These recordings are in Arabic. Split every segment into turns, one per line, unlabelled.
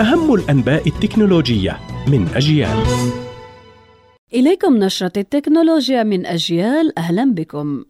أهم الأنباء التكنولوجية من أجيال.
إليكم نشرة التكنولوجيا من أجيال. أهلا بكم.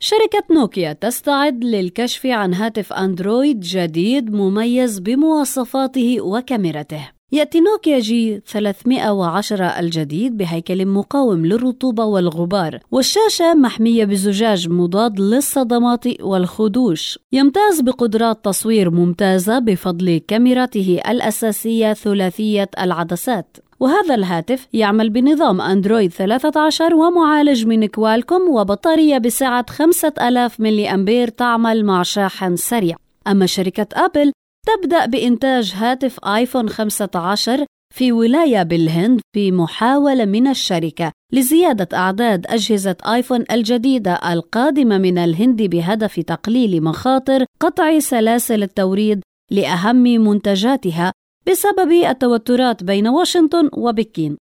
شركة نوكيا تستعد للكشف عن هاتف أندرويد جديد مميز بمواصفاته وكاميرته. يأتي نوكيا G 310 الجديد بهيكل مقاوم للرطوبة والغبار والشاشة محمية بزجاج مضاد للصدمات والخدوش. يمتاز بقدرات تصوير ممتازة بفضل كاميرته الأساسية ثلاثية العدسات. وهذا الهاتف يعمل بنظام أندرويد 13 ومعالج من كوالكوم وبطارية بسعة 5000 ملي أمبير تعمل مع شاحن سريع. أما شركة أبل تبدأ بإنتاج هاتف آيفون 15 في ولاية بالهند في محاولة من الشركة لزيادة أعداد أجهزة آيفون الجديدة القادمة من الهند بهدف تقليل مخاطر قطع سلاسل التوريد لأهم منتجاتها بسبب التوترات بين واشنطن وبكين.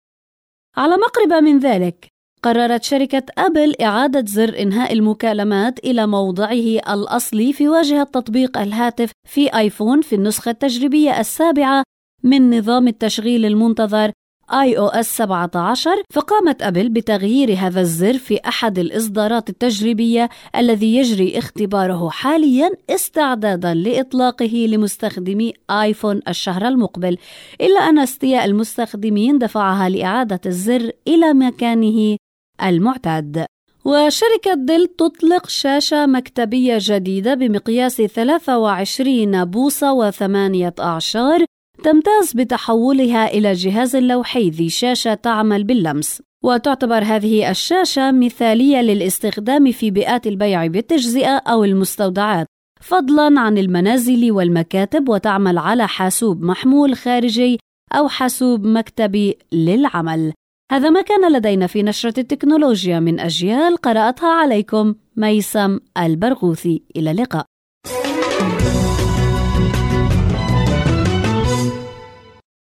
على مقربة من ذلك، قررت شركة أبل إعادة زر إنهاء المكالمات إلى موضعه الأصلي في واجهة تطبيق الهاتف في آيفون في النسخة التجريبية السابعة من نظام التشغيل المنتظر iOS 17 فقامت أبل بتغيير هذا الزر في أحد الإصدارات التجريبية الذي يجري اختباره حاليا استعدادا لإطلاقه لمستخدمي آيفون الشهر المقبل إلا أن أستياء المستخدمين دفعها لإعادة الزر إلى مكانه المعتاد. وشركة ديل تطلق شاشة مكتبية جديدة بمقياس 23 بوصة وثمانية أعشار تمتاز بتحولها إلى جهاز لوحي ذي شاشة تعمل باللمس. وتعتبر هذه الشاشة مثالية للاستخدام في بيئات البيع بالتجزئة أو المستودعات فضلا عن المنازل والمكاتب وتعمل على حاسوب محمول خارجي أو حاسوب مكتبي للعمل. هذا ما كان لدينا في نشرة التكنولوجيا من أجيال قرأتها عليكم ميسم البرغوثي. إلى اللقاء.